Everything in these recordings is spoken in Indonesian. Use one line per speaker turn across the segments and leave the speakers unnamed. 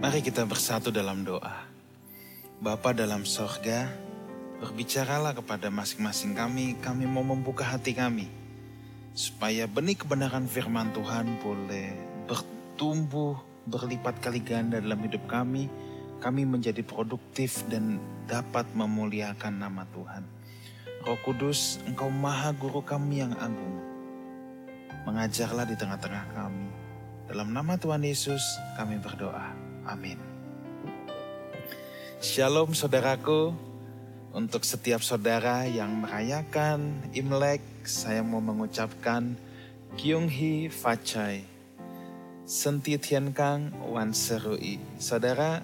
Mari kita bersatu dalam doa. Bapa dalam sorga, berbicaralah kepada masing-masing kami, kami mau membuka hati kami. Supaya benih kebenaran firman Tuhan boleh bertumbuh berlipat kali ganda dalam hidup kami, kami menjadi produktif dan dapat memuliakan nama Tuhan. Roh Kudus, Engkau Maha Guru kami yang agung. Mengajarlah di tengah-tengah kami. Dalam nama Tuhan Yesus, kami berdoa. Amin. Shalom saudaraku. Untuk setiap saudara yang merayakan Imlek, saya mau mengucapkan Kyung Hee Fachai. Senti Tian Kang Wan Serui. Saudara,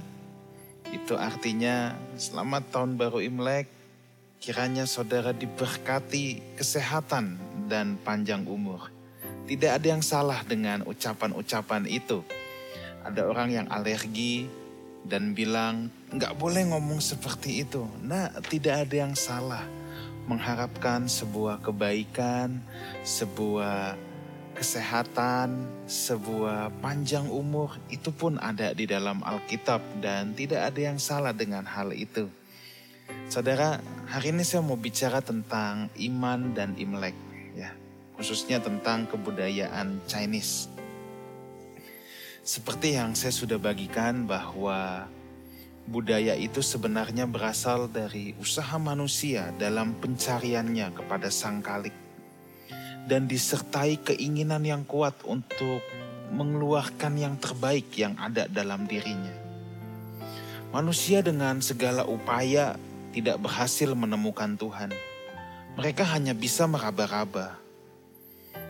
itu artinya selamat tahun baru Imlek. Kiranya saudara diberkati kesehatan dan panjang umur. Tidak ada yang salah dengan ucapan-ucapan itu. Ada orang yang alergi dan bilang nggak boleh ngomong seperti itu. Nah, tidak ada yang salah mengharapkan sebuah kebaikan, sebuah kesehatan, sebuah panjang umur itu pun ada di dalam Alkitab dan tidak ada yang salah dengan hal itu. Saudara, hari ini saya mau bicara tentang iman dan Imlek ya, khususnya tentang kebudayaan Chinese. Seperti yang saya sudah bagikan bahwa budaya itu sebenarnya berasal dari usaha manusia dalam pencariannya kepada sang kalik. Dan disertai keinginan yang kuat untuk mengeluarkan yang terbaik yang ada dalam dirinya. Manusia dengan segala upaya tidak berhasil menemukan Tuhan. Mereka hanya bisa meraba-raba,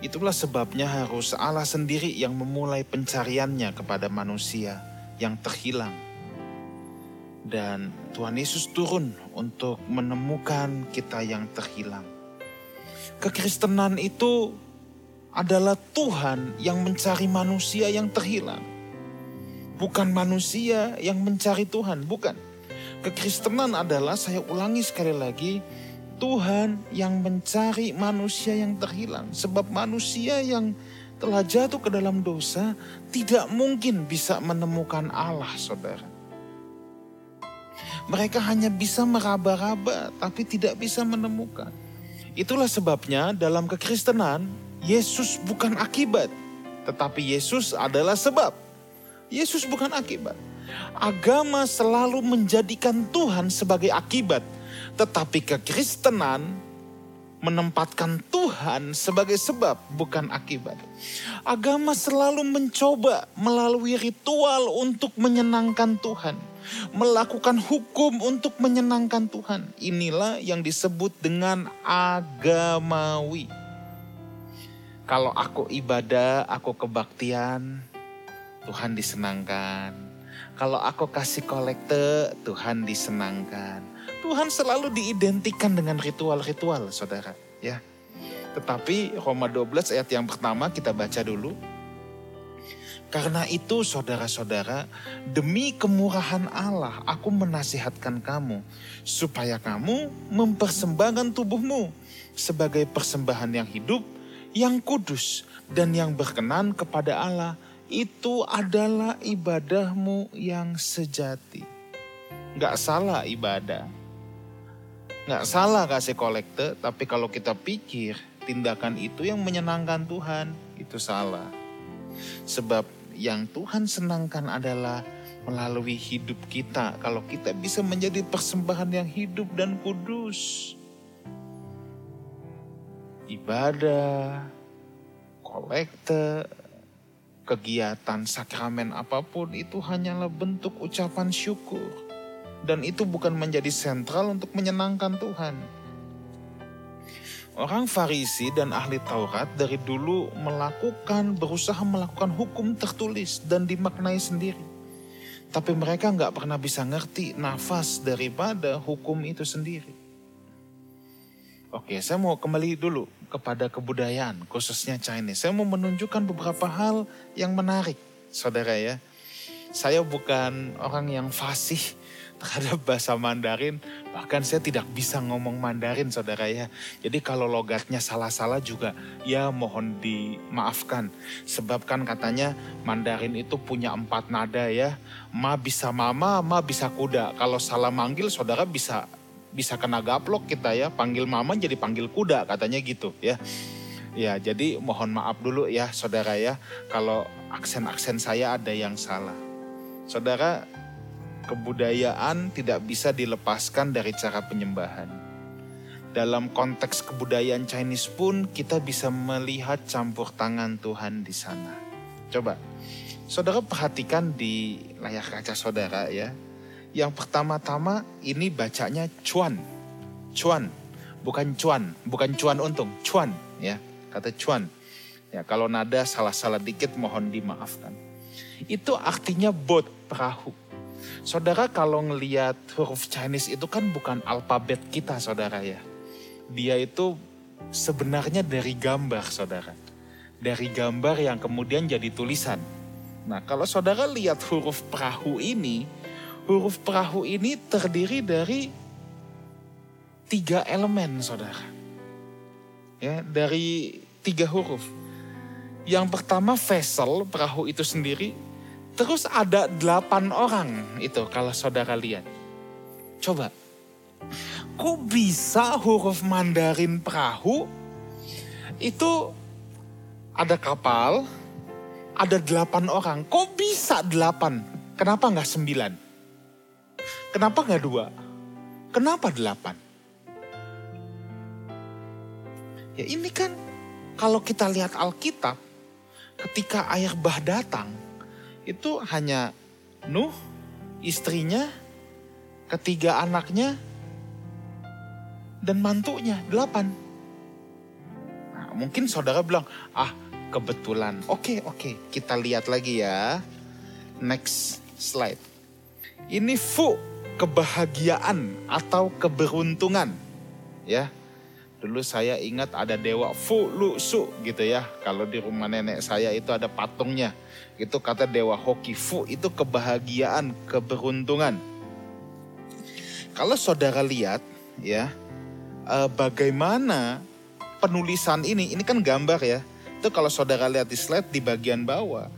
Itulah sebabnya harus Allah sendiri yang memulai pencariannya kepada manusia yang terhilang. Dan Tuhan Yesus turun untuk menemukan kita yang terhilang. Kekristenan itu adalah Tuhan yang mencari manusia yang terhilang. Bukan manusia yang mencari Tuhan, bukan. Kekristenan adalah, saya ulangi sekali lagi, Tuhan yang mencari manusia yang terhilang. Sebab manusia yang telah jatuh ke dalam dosa tidak mungkin bisa menemukan Allah saudara. Mereka hanya bisa meraba-raba tapi tidak bisa menemukan. Itulah sebabnya dalam kekristenan Yesus bukan akibat. Tetapi Yesus adalah sebab. Yesus bukan akibat. Agama selalu menjadikan Tuhan sebagai akibat tetapi kekristenan menempatkan Tuhan sebagai sebab bukan akibat. Agama selalu mencoba melalui ritual untuk menyenangkan Tuhan. Melakukan hukum untuk menyenangkan Tuhan. Inilah yang disebut dengan agamawi. Kalau aku ibadah, aku kebaktian, Tuhan disenangkan. Kalau aku kasih kolekte, Tuhan disenangkan. Tuhan selalu diidentikan dengan ritual-ritual, saudara. Ya. Tetapi Roma 12 ayat yang pertama kita baca dulu. Karena itu saudara-saudara, demi kemurahan Allah aku menasihatkan kamu supaya kamu mempersembahkan tubuhmu sebagai persembahan yang hidup, yang kudus dan yang berkenan kepada Allah. Itu adalah ibadahmu yang sejati. Gak salah ibadah, Nggak salah kasih kolekte, tapi kalau kita pikir tindakan itu yang menyenangkan Tuhan, itu salah. Sebab yang Tuhan senangkan adalah melalui hidup kita. Kalau kita bisa menjadi persembahan yang hidup dan kudus. Ibadah, kolekte, kegiatan sakramen apa pun itu hanyalah bentuk ucapan syukur dan itu bukan menjadi sentral untuk menyenangkan Tuhan. Orang Farisi dan ahli Taurat dari dulu melakukan, berusaha melakukan hukum tertulis dan dimaknai sendiri. Tapi mereka nggak pernah bisa ngerti nafas daripada hukum itu sendiri. Oke, saya mau kembali dulu kepada kebudayaan, khususnya Chinese. Saya mau menunjukkan beberapa hal yang menarik, saudara ya. Saya bukan orang yang fasih terhadap bahasa Mandarin, Bahkan saya tidak bisa ngomong Mandarin saudara ya. Jadi kalau logatnya salah-salah juga ya mohon dimaafkan. Sebab kan katanya Mandarin itu punya empat nada ya. Ma bisa mama, ma bisa kuda. Kalau salah manggil saudara bisa bisa kena gaplok kita ya. Panggil mama jadi panggil kuda katanya gitu ya. Ya jadi mohon maaf dulu ya saudara ya. Kalau aksen-aksen saya ada yang salah. Saudara kebudayaan tidak bisa dilepaskan dari cara penyembahan. Dalam konteks kebudayaan Chinese pun kita bisa melihat campur tangan Tuhan di sana. Coba, saudara perhatikan di layar kaca saudara ya. Yang pertama-tama ini bacanya cuan. Cuan, bukan cuan, bukan cuan untung, cuan ya, kata cuan. Ya, kalau nada salah-salah dikit mohon dimaafkan. Itu artinya bot perahu Saudara kalau ngeliat huruf Chinese itu kan bukan alfabet kita saudara ya. Dia itu sebenarnya dari gambar saudara. Dari gambar yang kemudian jadi tulisan. Nah kalau saudara lihat huruf perahu ini, huruf perahu ini terdiri dari tiga elemen saudara. Ya, dari tiga huruf. Yang pertama vessel, perahu itu sendiri Terus ada delapan orang itu kalau saudara lihat. Coba, kok bisa huruf Mandarin perahu itu ada kapal, ada delapan orang. Kok bisa delapan? Kenapa nggak sembilan? Kenapa nggak dua? Kenapa delapan? Ya ini kan kalau kita lihat Alkitab, ketika air bah datang, itu hanya Nuh, istrinya, ketiga anaknya, dan mantunya, delapan. Nah, mungkin saudara bilang, ah kebetulan. Oke, oke, kita lihat lagi ya. Next slide. Ini fu, kebahagiaan atau keberuntungan. Ya, Dulu saya ingat ada dewa Fu Lu gitu ya. Kalau di rumah nenek saya itu ada patungnya. Itu kata dewa hoki Fu itu kebahagiaan, keberuntungan. Kalau saudara lihat ya, eh, bagaimana penulisan ini, ini kan gambar ya. Itu kalau saudara lihat di slide di bagian bawah.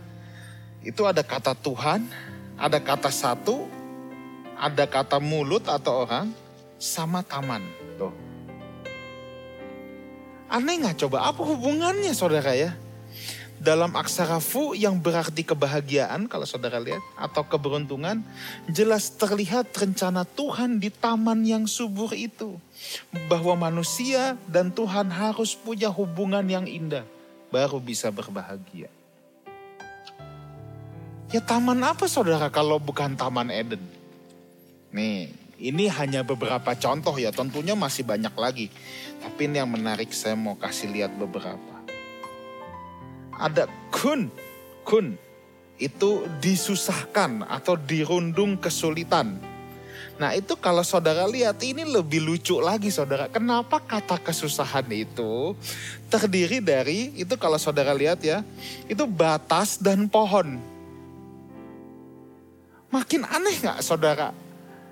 Itu ada kata Tuhan, ada kata satu, ada kata mulut atau orang, sama taman. Tuh Aneh nggak coba? Apa hubungannya saudara ya? Dalam aksara fu yang berarti kebahagiaan kalau saudara lihat atau keberuntungan jelas terlihat rencana Tuhan di taman yang subur itu bahwa manusia dan Tuhan harus punya hubungan yang indah baru bisa berbahagia. Ya taman apa saudara kalau bukan taman Eden? Nih, ini hanya beberapa contoh ya, tentunya masih banyak lagi. Tapi ini yang menarik saya mau kasih lihat beberapa. Ada kun, kun itu disusahkan atau dirundung kesulitan. Nah itu kalau saudara lihat ini lebih lucu lagi saudara. Kenapa kata kesusahan itu terdiri dari, itu kalau saudara lihat ya, itu batas dan pohon. Makin aneh gak saudara?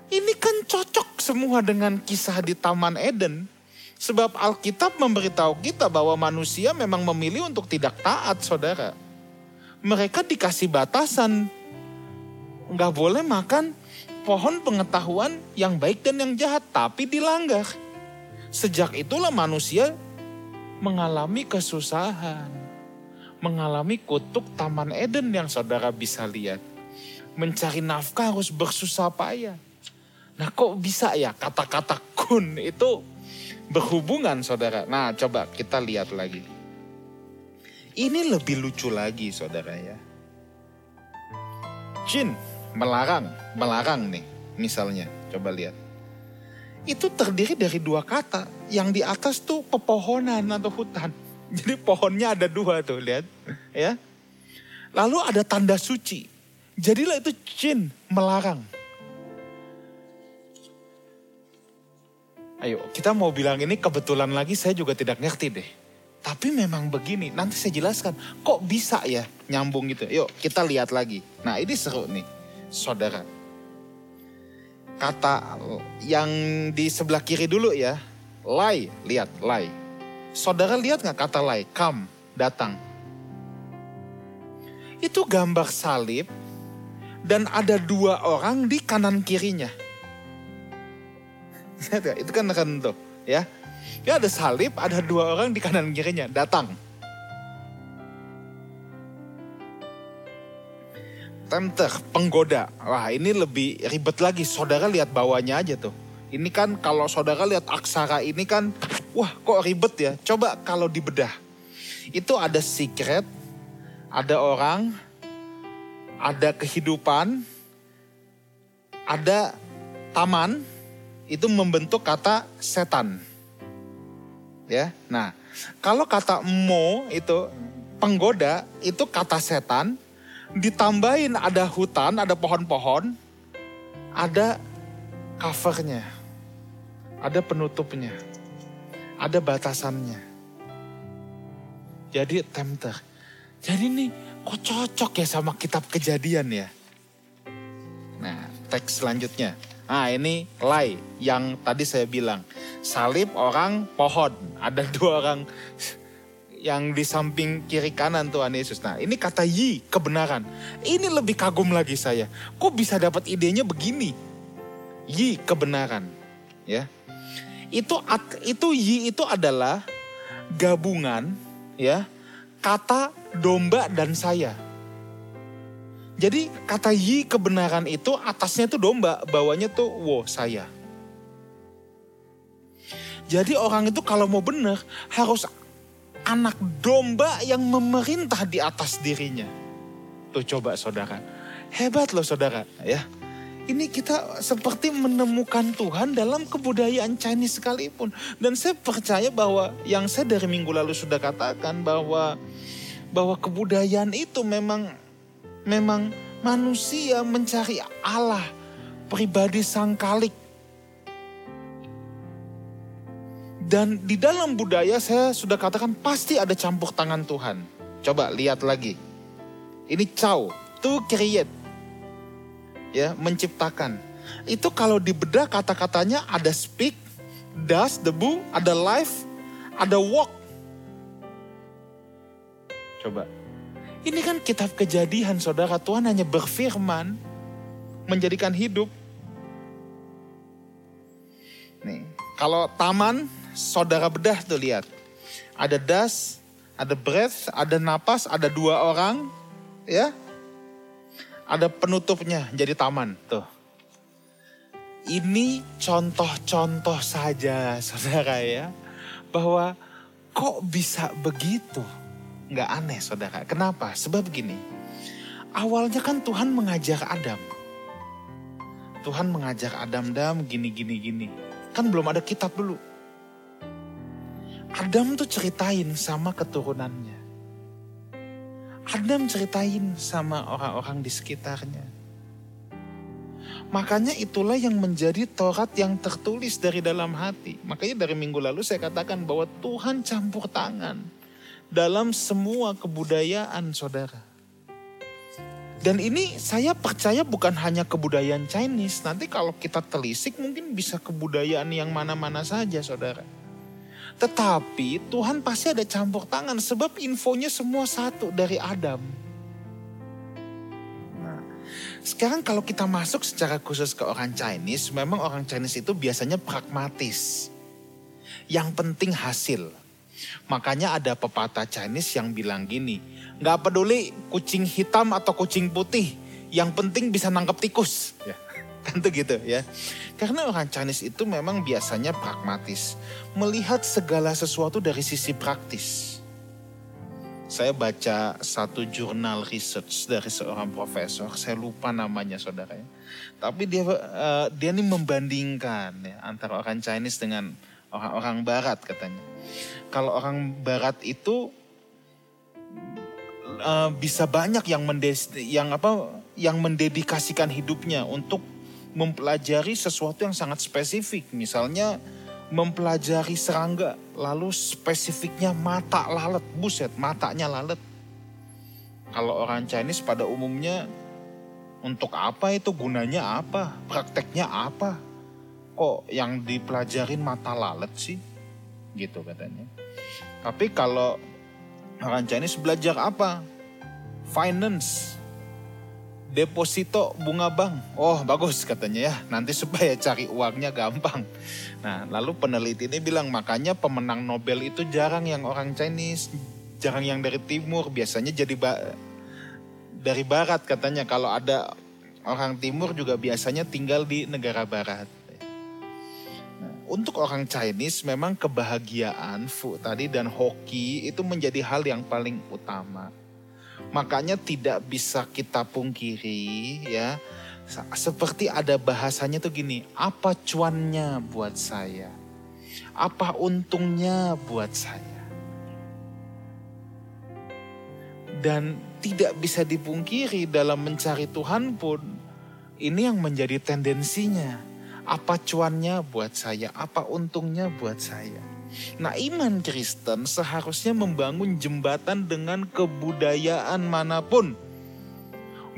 Ini kan cocok semua dengan kisah di Taman Eden. Sebab Alkitab memberitahu kita bahwa manusia memang memilih untuk tidak taat, saudara. Mereka dikasih batasan. Nggak boleh makan pohon pengetahuan yang baik dan yang jahat, tapi dilanggar. Sejak itulah manusia mengalami kesusahan. Mengalami kutuk Taman Eden yang saudara bisa lihat. Mencari nafkah harus bersusah payah Nah kok bisa ya kata-kata kun itu berhubungan saudara. Nah coba kita lihat lagi. Ini lebih lucu lagi saudara ya. Jin melarang, melarang nih misalnya. Coba lihat. Itu terdiri dari dua kata. Yang di atas tuh pepohonan atau hutan. Jadi pohonnya ada dua tuh lihat. ya. Lalu ada tanda suci. Jadilah itu jin melarang. Ayo, kita mau bilang ini kebetulan lagi saya juga tidak ngerti deh. Tapi memang begini, nanti saya jelaskan. Kok bisa ya nyambung gitu? Yuk kita lihat lagi. Nah ini seru nih, saudara. kata yang di sebelah kiri dulu ya. Lie, lihat, lie. Saudara lihat nggak kata lie? Come, datang. Itu gambar salib dan ada dua orang di kanan kirinya. Itu kan kan tuh, ya. Ya ada salib, ada dua orang di kanan kirinya, datang. Tempter, penggoda. Wah ini lebih ribet lagi, saudara lihat bawahnya aja tuh. Ini kan kalau saudara lihat aksara ini kan, wah kok ribet ya. Coba kalau dibedah. Itu ada secret, ada orang, ada kehidupan, ada taman, itu membentuk kata setan. Ya, nah kalau kata mo itu penggoda itu kata setan, ditambahin ada hutan, ada pohon-pohon, ada covernya, ada penutupnya, ada batasannya. Jadi tempter. Jadi nih kok cocok ya sama kitab kejadian ya. Nah teks selanjutnya. Nah ini lay yang tadi saya bilang. Salib orang pohon. Ada dua orang yang di samping kiri kanan Tuhan Yesus. Nah ini kata yi, kebenaran. Ini lebih kagum lagi saya. Kok bisa dapat idenya begini? Yi, kebenaran. Ya, itu itu yi itu adalah gabungan ya kata domba dan saya. Jadi kata yi kebenaran itu atasnya tuh domba, bawahnya tuh wo saya. Jadi orang itu kalau mau benar harus anak domba yang memerintah di atas dirinya. Tuh coba saudara. Hebat loh saudara ya. Ini kita seperti menemukan Tuhan dalam kebudayaan Chinese sekalipun. Dan saya percaya bahwa yang saya dari minggu lalu sudah katakan bahwa bahwa kebudayaan itu memang memang manusia mencari Allah, pribadi sang kalik. Dan di dalam budaya saya sudah katakan pasti ada campur tangan Tuhan. Coba lihat lagi. Ini cow, to create. Ya, menciptakan. Itu kalau dibedah kata-katanya ada speak, does, debu, ada life, ada walk. Coba. Ini kan kitab kejadian saudara. Tuhan hanya berfirman. Menjadikan hidup. Nih. Kalau taman, saudara bedah tuh lihat. Ada das, ada breath, ada napas, ada dua orang. Ya. Ada penutupnya jadi taman tuh. Ini contoh-contoh saja saudara ya. Bahwa kok bisa begitu? Nggak aneh saudara. Kenapa? Sebab gini, awalnya kan Tuhan mengajar Adam. Tuhan mengajar Adam, Adam gini, gini, gini. Kan belum ada kitab dulu. Adam tuh ceritain sama keturunannya. Adam ceritain sama orang-orang di sekitarnya. Makanya itulah yang menjadi Taurat yang tertulis dari dalam hati. Makanya dari minggu lalu saya katakan bahwa Tuhan campur tangan dalam semua kebudayaan saudara. Dan ini saya percaya bukan hanya kebudayaan Chinese. Nanti kalau kita telisik mungkin bisa kebudayaan yang mana-mana saja saudara. Tetapi Tuhan pasti ada campur tangan sebab infonya semua satu dari Adam. Nah, sekarang kalau kita masuk secara khusus ke orang Chinese, memang orang Chinese itu biasanya pragmatis. Yang penting hasil. Makanya ada pepatah Chinese yang bilang gini, nggak peduli kucing hitam atau kucing putih, yang penting bisa nangkep tikus. Ya, kan tuh gitu ya. Karena orang Chinese itu memang biasanya pragmatis, melihat segala sesuatu dari sisi praktis. Saya baca satu jurnal research dari seorang profesor, saya lupa namanya saudara ya. Tapi dia uh, dia ini membandingkan ya, antara orang Chinese dengan orang-orang Barat katanya. Kalau orang Barat itu uh, bisa banyak yang mendes yang apa yang mendedikasikan hidupnya untuk mempelajari sesuatu yang sangat spesifik. Misalnya mempelajari serangga, lalu spesifiknya mata lalat, buset matanya lalat. Kalau orang Chinese pada umumnya Untuk apa itu gunanya apa? Prakteknya apa? Kok yang dipelajarin mata lalat sih? Gitu katanya. Tapi kalau orang Chinese belajar apa? Finance, deposito bunga bank. Oh bagus katanya ya, nanti supaya cari uangnya gampang. Nah lalu peneliti ini bilang makanya pemenang Nobel itu jarang yang orang Chinese, jarang yang dari timur, biasanya jadi ba dari barat katanya. Kalau ada orang timur juga biasanya tinggal di negara barat. Untuk orang Chinese memang kebahagiaan fu tadi dan hoki itu menjadi hal yang paling utama. Makanya tidak bisa kita pungkiri ya. Seperti ada bahasanya tuh gini, apa cuannya buat saya? Apa untungnya buat saya? Dan tidak bisa dipungkiri dalam mencari Tuhan pun ini yang menjadi tendensinya. Apa cuannya buat saya? Apa untungnya buat saya? Nah iman Kristen seharusnya membangun jembatan dengan kebudayaan mana pun.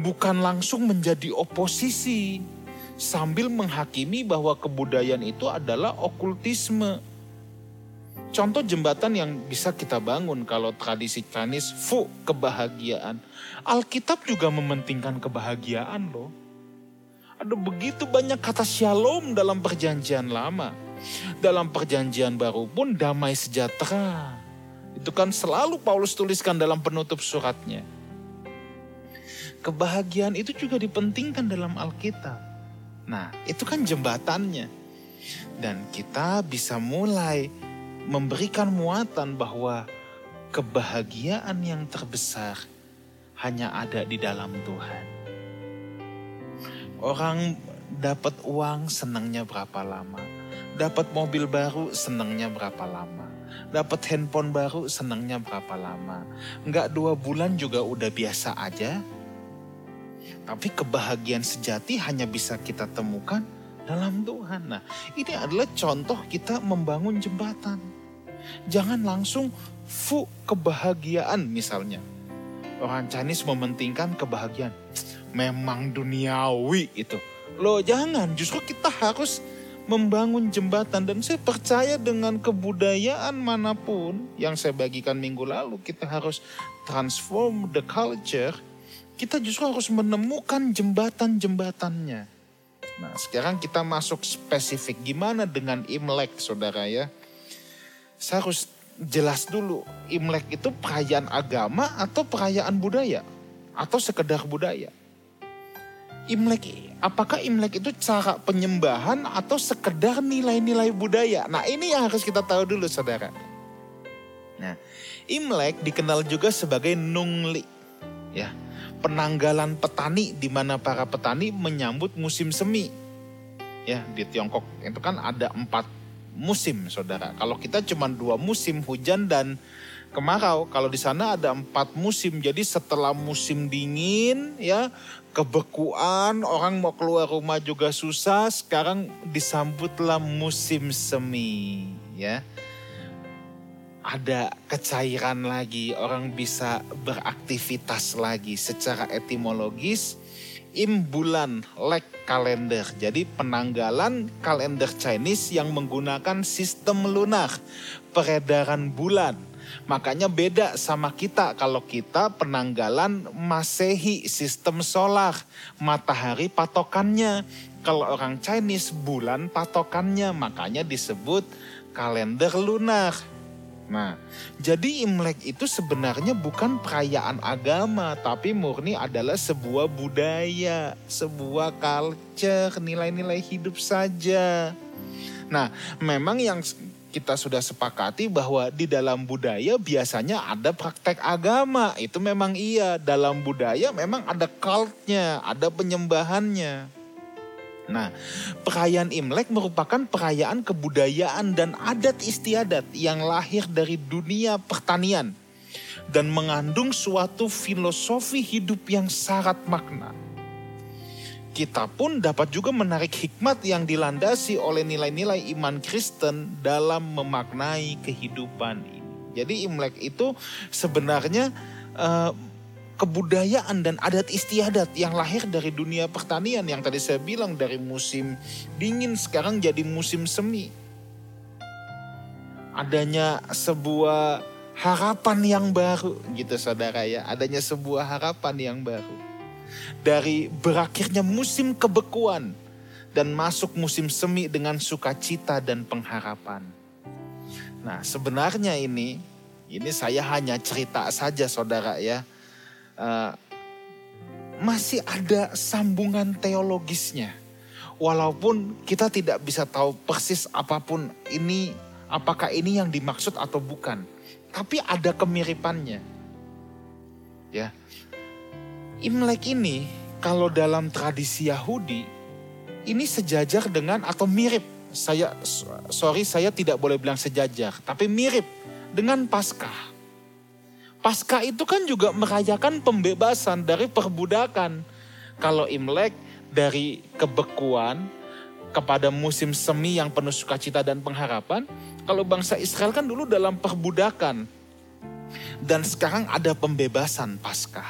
Bukan langsung menjadi oposisi. Sambil menghakimi bahwa kebudayaan itu adalah okultisme. Contoh jembatan yang bisa kita bangun kalau tradisi Chinese, fu, kebahagiaan. Alkitab juga mementingkan kebahagiaan loh. Ada begitu banyak kata shalom dalam perjanjian lama dalam perjanjian baru pun damai sejahtera. Itu kan selalu Paulus tuliskan dalam penutup suratnya. Kebahagiaan itu juga dipentingkan dalam Alkitab. Nah, itu kan jembatannya. Dan kita bisa mulai memberikan muatan bahwa kebahagiaan yang terbesar hanya ada di dalam Tuhan. Orang dapat uang senangnya berapa lama? Dapat mobil baru senangnya berapa lama? Dapat handphone baru senangnya berapa lama? Enggak dua bulan juga udah biasa aja. Tapi kebahagiaan sejati hanya bisa kita temukan dalam Tuhan. Nah ini adalah contoh kita membangun jembatan. Jangan langsung fu kebahagiaan misalnya. Orang Chinese mementingkan kebahagiaan. Memang duniawi itu. Loh jangan, justru kita harus membangun jembatan. Dan saya percaya dengan kebudayaan mana pun yang saya bagikan minggu lalu kita harus transform the culture. Kita justru harus menemukan jembatan-jembatannya. Nah sekarang kita masuk spesifik. Gimana dengan Imlek saudara ya? Saya harus jelas dulu Imlek itu perayaan agama atau perayaan budaya atau sekedar budaya Imlek, apakah Imlek itu cara penyembahan atau sekedar nilai-nilai budaya? Nah ini yang harus kita tahu dulu saudara. Nah Imlek dikenal juga sebagai Nungli. Ya, penanggalan petani di mana para petani menyambut musim semi. Ya, di Tiongkok itu kan ada empat musim saudara. Kalau kita cuma dua musim hujan dan kemarau. Kalau di sana ada empat musim. Jadi setelah musim dingin ya kebekuan, orang mau keluar rumah juga susah, sekarang disambutlah musim semi, ya. Ada kecairan lagi, orang bisa beraktivitas lagi secara etimologis. Im bulan lek kalender. Jadi penanggalan kalender Chinese yang menggunakan sistem lunar, peredaran bulan Makanya beda sama kita kalau kita penanggalan Masehi sistem solar, matahari patokannya. Kalau orang Chinese bulan patokannya, makanya disebut kalender lunar. Nah, jadi Imlek itu sebenarnya bukan perayaan agama, tapi murni adalah sebuah budaya, sebuah culture, nilai-nilai hidup saja. Nah, memang yang kita sudah sepakati bahwa di dalam budaya biasanya ada praktek agama. Itu memang iya. Dalam budaya memang ada cultnya, ada penyembahannya. Nah, perayaan Imlek merupakan perayaan kebudayaan dan adat istiadat yang lahir dari dunia pertanian dan mengandung suatu filosofi hidup yang syarat makna kita pun dapat juga menarik hikmat yang dilandasi oleh nilai-nilai iman Kristen dalam memaknai kehidupan ini. Jadi Imlek itu sebenarnya uh, kebudayaan dan adat istiadat yang lahir dari dunia pertanian yang tadi saya bilang dari musim dingin sekarang jadi musim semi. Adanya sebuah harapan yang baru gitu saudara ya, adanya sebuah harapan yang baru. Dari berakhirnya musim kebekuan dan masuk musim semi dengan sukacita dan pengharapan. Nah, sebenarnya ini ini saya hanya cerita saja saudara ya uh, masih ada sambungan teologisnya. Walaupun kita tidak bisa tahu persis apa pun ini, apakah ini yang dimaksud atau bukan. Tapi ada kemiripannya. Ya. Imlek ini kalau dalam tradisi Yahudi ini sejajar dengan atau mirip. Saya sorry saya tidak boleh bilang sejajar, tapi mirip dengan Paskah. Pasca itu kan juga merayakan pembebasan dari perbudakan. Kalau Imlek dari kebekuan kepada musim semi yang penuh sukacita dan pengharapan. Kalau bangsa Israel kan dulu dalam perbudakan. Dan sekarang ada pembebasan pasca.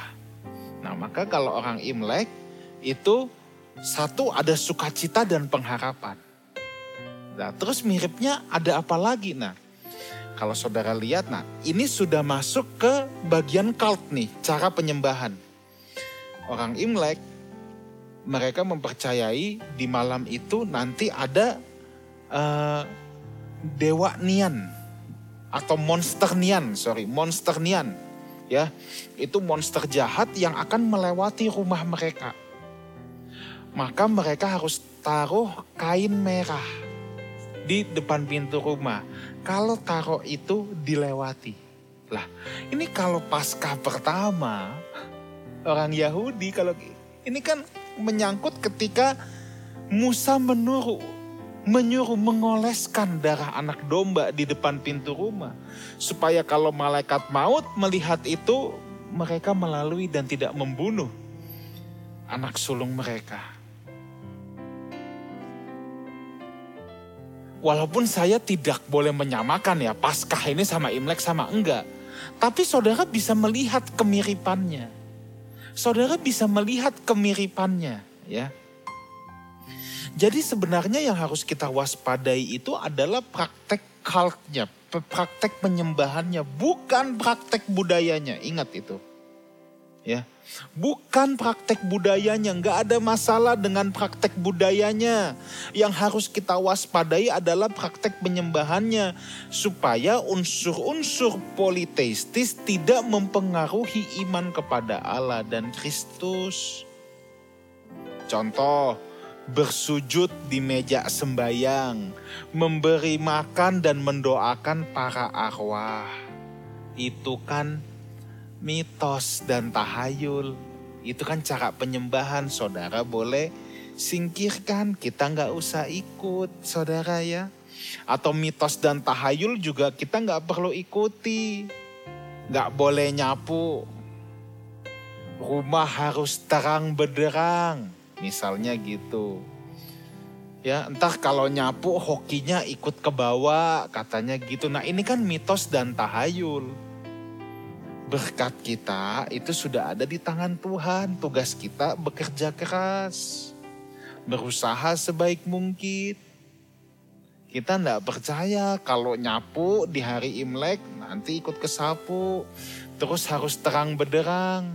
Nah maka kalau orang Imlek itu satu ada sukacita dan pengharapan. Nah terus miripnya ada apa lagi? Nah kalau saudara lihat, nah ini sudah masuk ke bagian cult nih, cara penyembahan. Orang Imlek, mereka mempercayai di malam itu nanti ada uh, dewa Nian atau monster Nian, sorry, monster Nian. Ya, itu monster jahat yang akan melewati rumah mereka. Maka mereka harus taruh kain merah di depan pintu rumah kalau taruh itu dilewati. Lah, ini kalau pasca pertama orang Yahudi kalau ini kan menyangkut ketika Musa menuruh menyuruh mengoleskan darah anak domba di depan pintu rumah supaya kalau malaikat maut melihat itu mereka melalui dan tidak membunuh anak sulung mereka. Walaupun saya tidak boleh menyamakan ya Paskah ini sama Imlek sama enggak. Tapi saudara bisa melihat kemiripannya. Saudara bisa melihat kemiripannya ya. Jadi sebenarnya yang harus kita waspadai itu adalah praktek cultnya, praktek penyembahannya, bukan praktek budayanya. Ingat itu. Ya. Bukan praktek budayanya, nggak ada masalah dengan praktek budayanya. Yang harus kita waspadai adalah praktek penyembahannya. Supaya unsur-unsur politeistis tidak mempengaruhi iman kepada Allah dan Kristus. Contoh, bersujud di meja sembayang, memberi makan dan mendoakan para arwah. Itu kan mitos dan tahayul. Itu kan cara penyembahan saudara boleh singkirkan. Kita nggak usah ikut saudara ya. Atau mitos dan tahayul juga kita nggak perlu ikuti. Nggak boleh nyapu. Rumah harus terang benderang. Misalnya gitu. Ya, entah kalau nyapu hokinya ikut ke bawah, katanya gitu. Nah, ini kan mitos dan tahayul berkat kita itu sudah ada di tangan Tuhan. Tugas kita bekerja keras, berusaha sebaik mungkin. Kita tidak percaya kalau nyapu di hari Imlek nanti ikut ke sapu, terus harus terang benderang.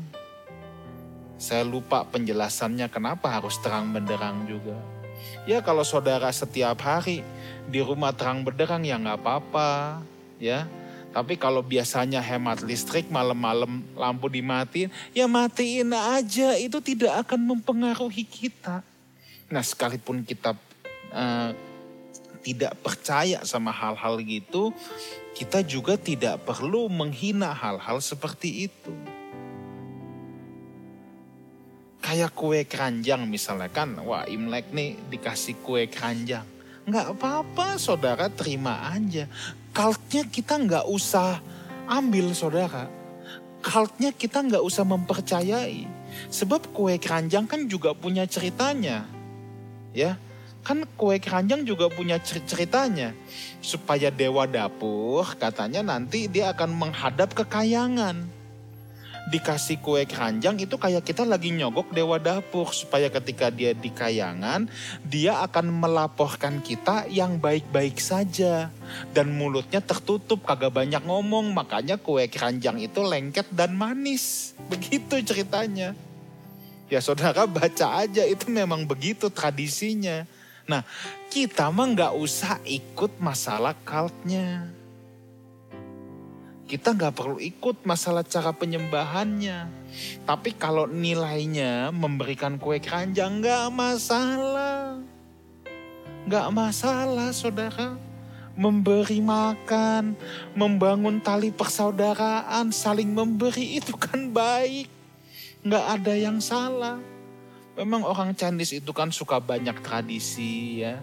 Saya lupa penjelasannya kenapa harus terang benderang juga. Ya kalau saudara setiap hari di rumah terang benderang ya nggak apa-apa, ya tapi kalau biasanya hemat listrik malam-malam lampu dimatiin, ya matiin aja. Itu tidak akan mempengaruhi kita. Nah sekalipun kita uh, tidak percaya sama hal-hal gitu, kita juga tidak perlu menghina hal-hal seperti itu. Kayak kue keranjang misalnya kan, wah Imlek nih dikasih kue keranjang. Nggak apa-apa saudara terima aja cultnya kita nggak usah ambil saudara. Cultnya kita nggak usah mempercayai. Sebab kue keranjang kan juga punya ceritanya. Ya, kan kue keranjang juga punya ceritanya. Supaya dewa dapur katanya nanti dia akan menghadap kekayangan. Dikasih kue keranjang itu kayak kita lagi nyogok dewa dapur supaya ketika dia di kayangan dia akan melaporkan kita yang baik-baik saja. Dan mulutnya tertutup kagak banyak ngomong makanya kue keranjang itu lengket dan manis. Begitu ceritanya. Ya saudara baca aja itu memang begitu tradisinya. Nah kita mah nggak usah ikut masalah cultnya kita nggak perlu ikut masalah cara penyembahannya. Tapi kalau nilainya memberikan kue keranjang nggak masalah. Nggak masalah saudara. Memberi makan, membangun tali persaudaraan, saling memberi itu kan baik. Nggak ada yang salah. Memang orang Chinese itu kan suka banyak tradisi ya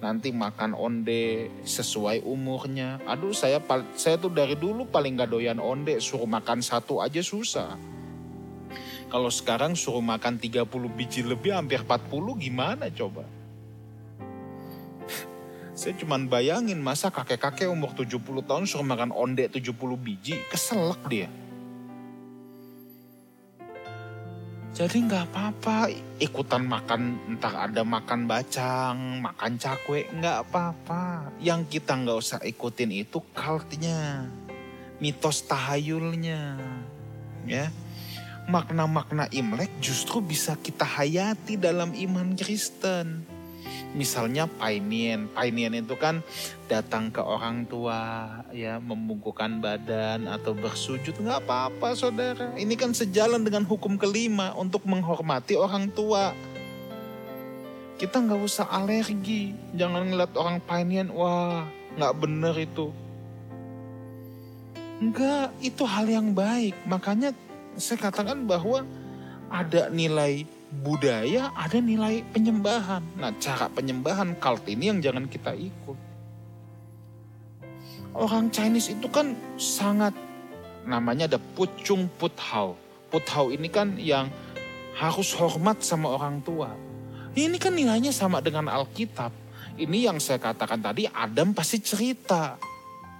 nanti makan onde sesuai umurnya. Aduh saya saya tuh dari dulu paling gak doyan onde, suruh makan satu aja susah. Kalau sekarang suruh makan 30 biji lebih hampir 40 gimana coba? saya cuman bayangin masa kakek-kakek umur 70 tahun suruh makan onde 70 biji, keselak dia. Jadi nggak apa-apa ikutan makan entah ada makan bacang, makan cakwe, nggak apa-apa. Yang kita nggak usah ikutin itu cultnya, mitos tahayulnya, ya. Makna-makna Imlek justru bisa kita hayati dalam iman Kristen misalnya painian. Painian itu kan datang ke orang tua ya membungkukan badan atau bersujud nggak apa-apa saudara. Ini kan sejalan dengan hukum kelima untuk menghormati orang tua. Kita nggak usah alergi, jangan ngeliat orang painian, wah nggak bener itu. Enggak, itu hal yang baik. Makanya saya katakan bahwa ada nilai budaya, ada nilai penyembahan. Nah, cara penyembahan cult ini yang jangan kita ikut. Orang Chinese itu kan sangat namanya ada pucung puthao. Puthao ini kan yang harus hormat sama orang tua. Ini kan nilainya sama dengan Alkitab. Ini yang saya katakan tadi, Adam pasti cerita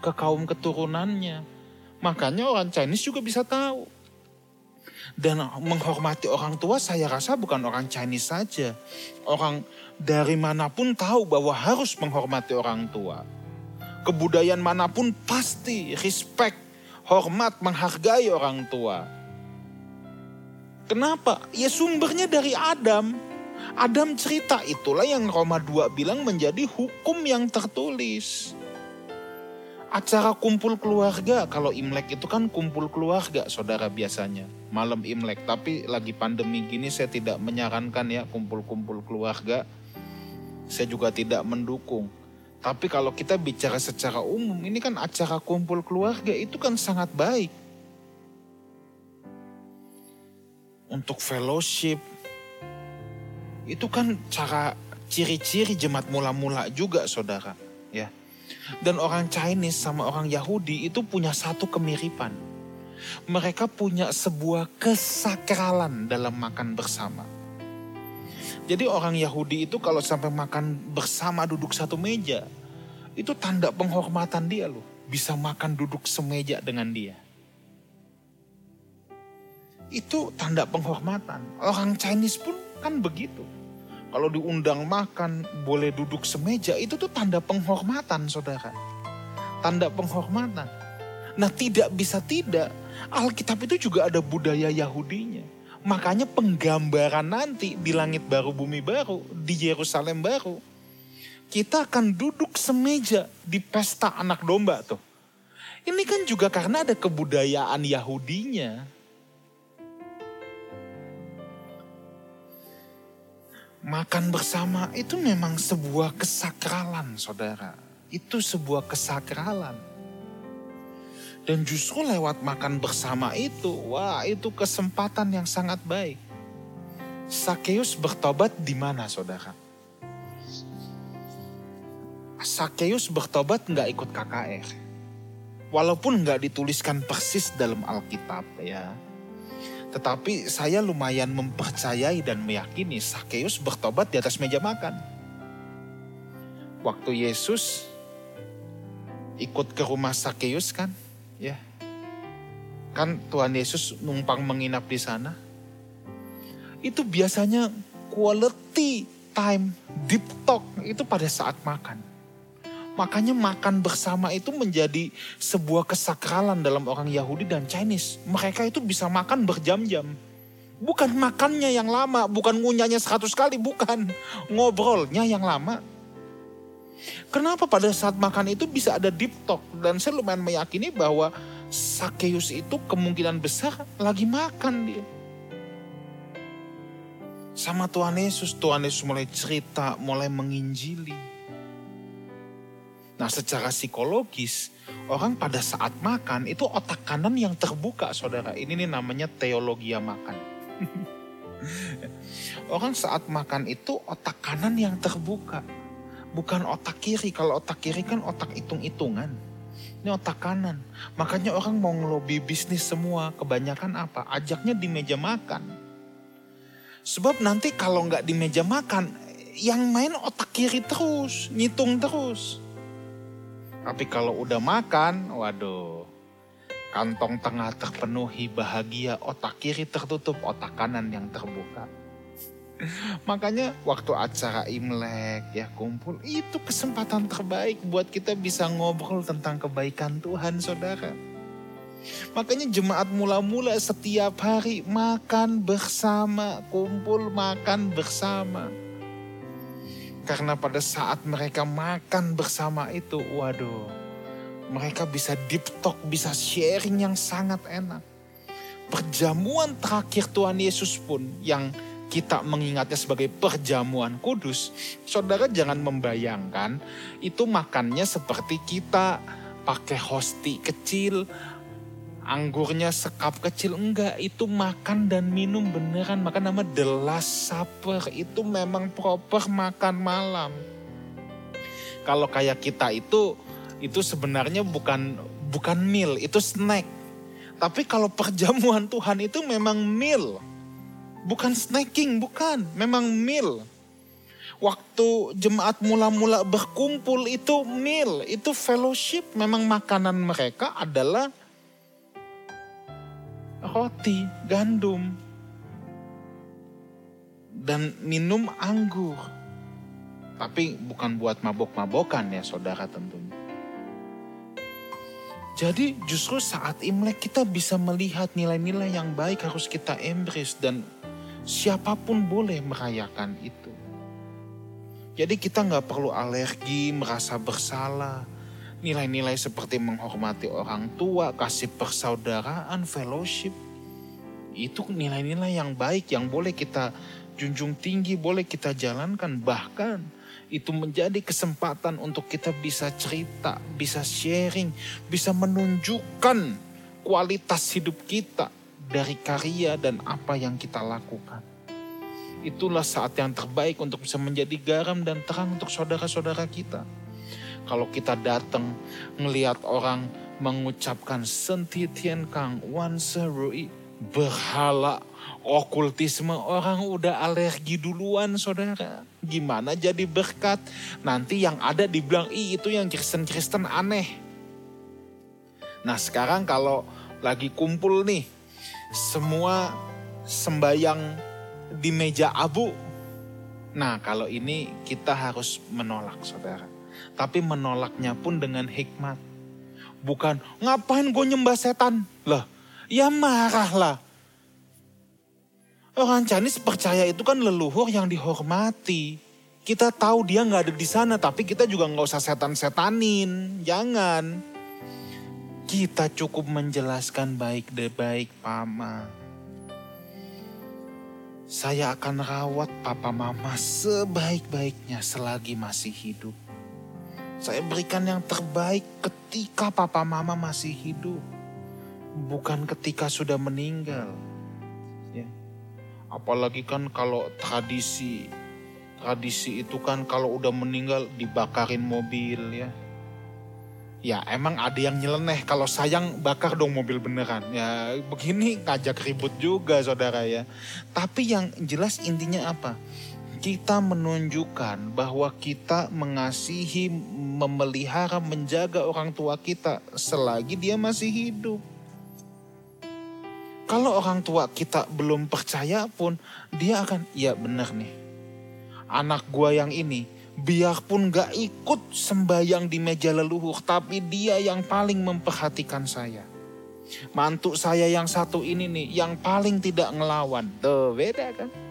ke kaum keturunannya. Makanya orang Chinese juga bisa tahu dan menghormati orang tua saya rasa bukan orang Chinese saja. Orang dari mana pun tahu bahwa harus menghormati orang tua. Kebudayaan mana pun pasti respect, hormat, menghargai orang tua. Kenapa? Ya sumbernya dari Adam. Adam cerita itulah yang Roma 2 bilang menjadi hukum yang tertulis acara kumpul keluarga. Kalau Imlek itu kan kumpul keluarga, saudara biasanya. Malam Imlek, tapi lagi pandemi gini saya tidak menyarankan ya kumpul-kumpul keluarga. Saya juga tidak mendukung. Tapi kalau kita bicara secara umum, ini kan acara kumpul keluarga itu kan sangat baik. Untuk fellowship, itu kan cara ciri-ciri jemaat mula-mula juga saudara. Ya, dan orang Chinese sama orang Yahudi itu punya satu kemiripan. Mereka punya sebuah kesakralan dalam makan bersama. Jadi orang Yahudi itu kalau sampai makan bersama duduk satu meja, itu tanda penghormatan dia loh. Bisa makan duduk semeja dengan dia. Itu tanda penghormatan. Orang Chinese pun kan begitu kalau diundang makan boleh duduk semeja itu tuh tanda penghormatan saudara. Tanda penghormatan. Nah tidak bisa tidak, Alkitab itu juga ada budaya Yahudinya. Makanya penggambaran nanti di langit baru bumi baru, di Yerusalem baru. Kita akan duduk semeja di pesta anak domba tuh. Ini kan juga karena ada kebudayaan Yahudinya. Makan bersama itu memang sebuah kesakralan, saudara. Itu sebuah kesakralan. Dan justru lewat makan bersama itu, wah itu kesempatan yang sangat baik. Sakeus bertobat di mana saudara? Sakeus bertobat nggak ikut KKR. Walaupun nggak dituliskan persis dalam Alkitab ya. Tetapi saya lumayan mempercayai dan meyakini Sakeus bertobat di atas meja makan. Waktu Yesus ikut ke rumah Sakeus kan, ya. kan Tuhan Yesus numpang menginap di sana. Itu biasanya quality time, deep talk itu pada saat makan. Makanya makan bersama itu menjadi sebuah kesakralan dalam orang Yahudi dan Chinese. Mereka itu bisa makan berjam-jam. Bukan makannya yang lama, bukan ngunyahnya seratus kali, bukan. Ngobrolnya yang lama. Kenapa pada saat makan itu bisa ada deep talk? Dan saya lumayan meyakini bahwa Sakeus itu kemungkinan besar lagi makan dia. Sama Tuhan Yesus, Tuhan Yesus mulai cerita, mulai menginjili Nah secara psikologis, orang pada saat makan itu otak kanan yang terbuka saudara. Ini nih namanya teologi makan. orang saat makan itu otak kanan yang terbuka. Bukan otak kiri. Kalau otak kiri kan otak hitung-hitungan. Ini otak kanan. Makanya orang mau ngelobi bisnis semua. Kebanyakan apa? Ajaknya di meja makan. Sebab nanti kalau nggak di meja makan, yang main otak kiri terus, ngitung terus. Tapi kalau udah makan, waduh, kantong tengah terpenuhi bahagia, otak kiri tertutup, otak kanan yang terbuka. Makanya waktu acara Imlek ya kumpul, itu kesempatan terbaik buat kita bisa ngobrol tentang kebaikan Tuhan saudara. Makanya jemaat mula-mula setiap hari makan bersama, kumpul makan bersama. Karena pada saat mereka makan bersama itu, waduh, mereka bisa deep talk, bisa sharing yang sangat enak. Perjamuan terakhir Tuhan Yesus pun yang kita mengingatnya sebagai perjamuan kudus, saudara jangan membayangkan itu makannya seperti kita pakai hosti kecil, anggurnya sekap kecil enggak. Itu makan dan minum beneran. Makan nama the last supper itu memang proper makan malam. Kalau kayak kita itu itu sebenarnya bukan bukan meal. Itu snack. Tapi kalau perjamuan Tuhan itu memang meal. Bukan snacking bukan. Memang meal. Waktu jemaat mula-mula berkumpul itu meal. Itu fellowship. Memang makanan mereka adalah roti, gandum, dan minum anggur. Tapi bukan buat mabok-mabokan ya saudara tentunya. Jadi justru saat Imlek kita bisa melihat nilai-nilai yang baik harus kita embrace dan siapa pun boleh merayakan itu. Jadi kita nggak perlu alergi, merasa bersalah, Nilai-nilai seperti menghormati orang tua, kasih persaudaraan, fellowship. Itu nilai-nilai yang baik yang boleh kita junjung tinggi, boleh kita jalankan. Bahkan itu menjadi kesempatan untuk kita bisa cerita, bisa sharing, bisa menunjukkan kualitas hidup kita dari karya dan apa yang kita lakukan. Itulah saat yang terbaik untuk bisa menjadi garam dan terang untuk saudara-saudara kita. Kalau kita datang ngelihat orang mengucapkan sentitian kang wan serui berhala okultisme orang udah alergi duluan saudara. Gimana jadi berkat? Nanti yang ada dibilang, ih itu yang Kristen-Kristen aneh. Nah sekarang kalau lagi kumpul nih, semua sembayang di meja abu. Nah kalau ini kita harus menolak saudara tapi menolaknya pun dengan hikmat. Bukan, ngapain gue nyembah setan? Lah, ya marahlah. Orang Chinese percaya itu kan leluhur yang dihormati. Kita tahu dia nggak ada di sana, tapi kita juga nggak usah setan-setanin. Jangan. Kita cukup menjelaskan baik-baik, Pama. Saya akan rawat papa mama sebaik-baiknya selagi masih hidup. Saya berikan yang terbaik ketika papa mama masih hidup. Bukan ketika sudah meninggal. Ya. Apalagi kan kalau tradisi tradisi itu kan kalau udah meninggal dibakarin mobil ya. Ya emang ada yang nyeleneh kalau sayang bakar dong mobil beneran. Ya begini ngajak ribut juga saudara ya. Tapi yang jelas intinya apa? Kita menunjukkan bahwa kita mengasihi, memelihara, menjaga orang tua kita selagi dia masih hidup. Kalau orang tua kita belum percaya pun, dia akan, ya benar nih. Anak gua yang ini, biarpun gak ikut sembayang di meja leluhur, tapi dia yang paling memperhatikan saya. Mantu saya yang satu ini nih, yang paling tidak ngelawan. Tuh, beda kan?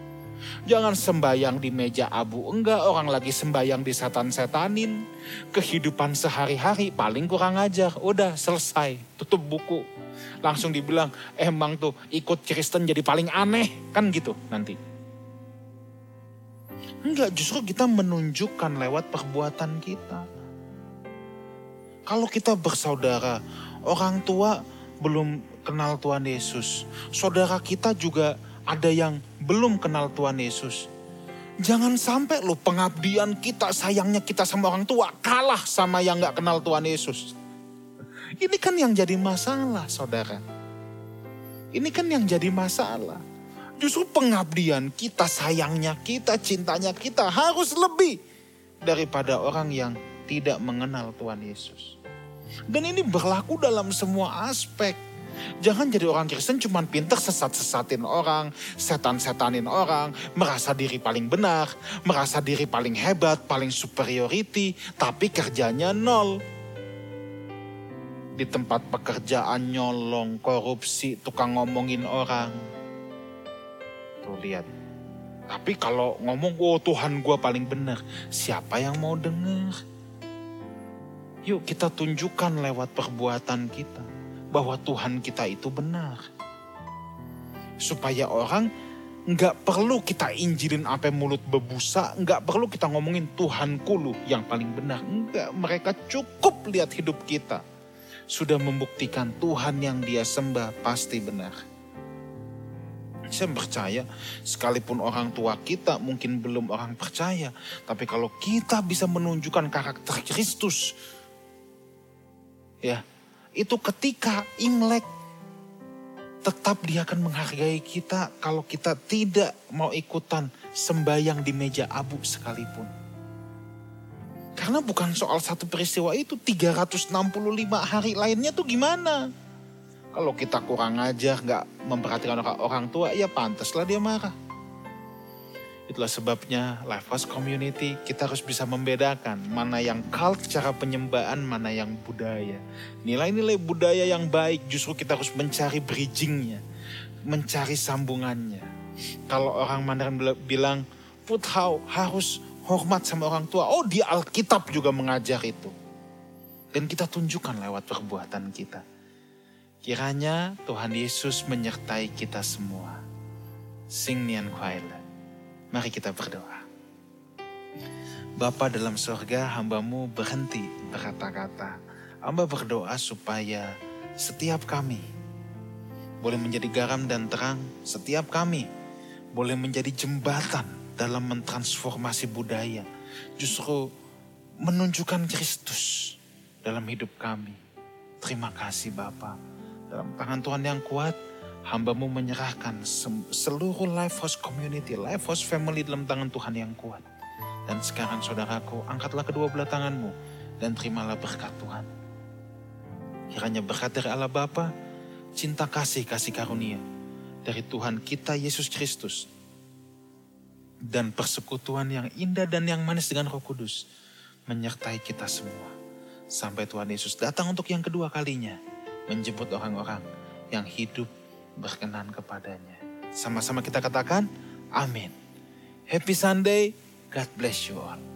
Jangan sembayang di meja abu. Enggak, orang lagi sembayang di setan-setanin. Kehidupan sehari-hari paling kurang ajar. Udah selesai, tutup buku. Langsung dibilang, emang tuh ikut Kristen jadi paling aneh. Kan gitu nanti. Enggak, justru kita menunjukkan lewat perbuatan kita. Kalau kita bersaudara, orang tua belum kenal Tuhan Yesus. Saudara kita juga ada yang belum kenal Tuhan Yesus. Jangan sampai lo pengabdian kita, sayangnya kita sama orang tua kalah sama yang gak kenal Tuhan Yesus. Ini kan yang jadi masalah saudara. Ini kan yang jadi masalah. Justru pengabdian kita, sayangnya kita, cintanya kita harus lebih daripada orang yang tidak mengenal Tuhan Yesus. Dan ini berlaku dalam semua aspek. Jangan jadi orang Kristen cuma pinter sesat-sesatin orang, setan-setanin orang, merasa diri paling benar, merasa diri paling hebat, paling superiority, tapi kerjanya nol. Di tempat pekerjaan nyolong, korupsi, tukang ngomongin orang. Tuh lihat. Tapi kalau ngomong, oh Tuhan gue paling benar. Siapa yang mau dengar? Yuk kita tunjukkan lewat perbuatan kita bahwa Tuhan kita itu benar. Supaya orang nggak perlu kita injilin apa mulut bebusa, nggak perlu kita ngomongin Tuhanku lu yang paling benar. Enggak, mereka cukup lihat hidup kita. Sudah membuktikan Tuhan yang dia sembah pasti benar. Saya percaya sekalipun orang tua kita mungkin belum orang percaya. Tapi kalau kita bisa menunjukkan karakter Kristus. Ya itu ketika Imlek tetap dia akan menghargai kita kalau kita tidak mau ikutan sembayang di meja abu sekalipun. Karena bukan soal satu peristiwa itu, 365 hari lainnya tuh gimana? Kalau kita kurang ajar, nggak memperhatikan orang, orang tua, ya pantaslah dia marah. Itulah sebabnya Life Community kita harus bisa membedakan mana yang cult cara penyembahan, mana yang budaya. Nilai-nilai budaya yang baik justru kita harus mencari bridgingnya, mencari sambungannya. Kalau orang Mandarin bilang, put how, harus hormat sama orang tua. Oh di Alkitab juga mengajar itu. Dan kita tunjukkan lewat perbuatan kita. Kiranya Tuhan Yesus menyertai kita semua. Sing Nian Kuailan. Mari kita berdoa. Bapa dalam surga, hambamu berhenti berkata-kata. Hamba berdoa supaya setiap kami boleh menjadi garam dan terang, setiap kami boleh menjadi jembatan dalam mentransformasi budaya. Justru menunjukkan Kristus dalam hidup kami. Terima kasih Bapak. Dalam tangan Tuhan yang kuat, hambamu menyerahkan seluruh Life House Community, Life House Family dalam tangan Tuhan yang kuat. Dan sekarang saudaraku, angkatlah kedua belah tanganmu dan terimalah berkat Tuhan. Kiranya berkat dari Allah Bapa, cinta kasih, kasih karunia dari Tuhan kita Yesus Kristus, dan persekutuan yang indah dan yang manis dengan roh kudus menyertai kita semua. Sampai Tuhan Yesus datang untuk yang kedua kalinya, menjemput orang-orang yang hidup berkenan kepadanya. Sama-sama kita katakan, amin. Happy Sunday, God bless you all.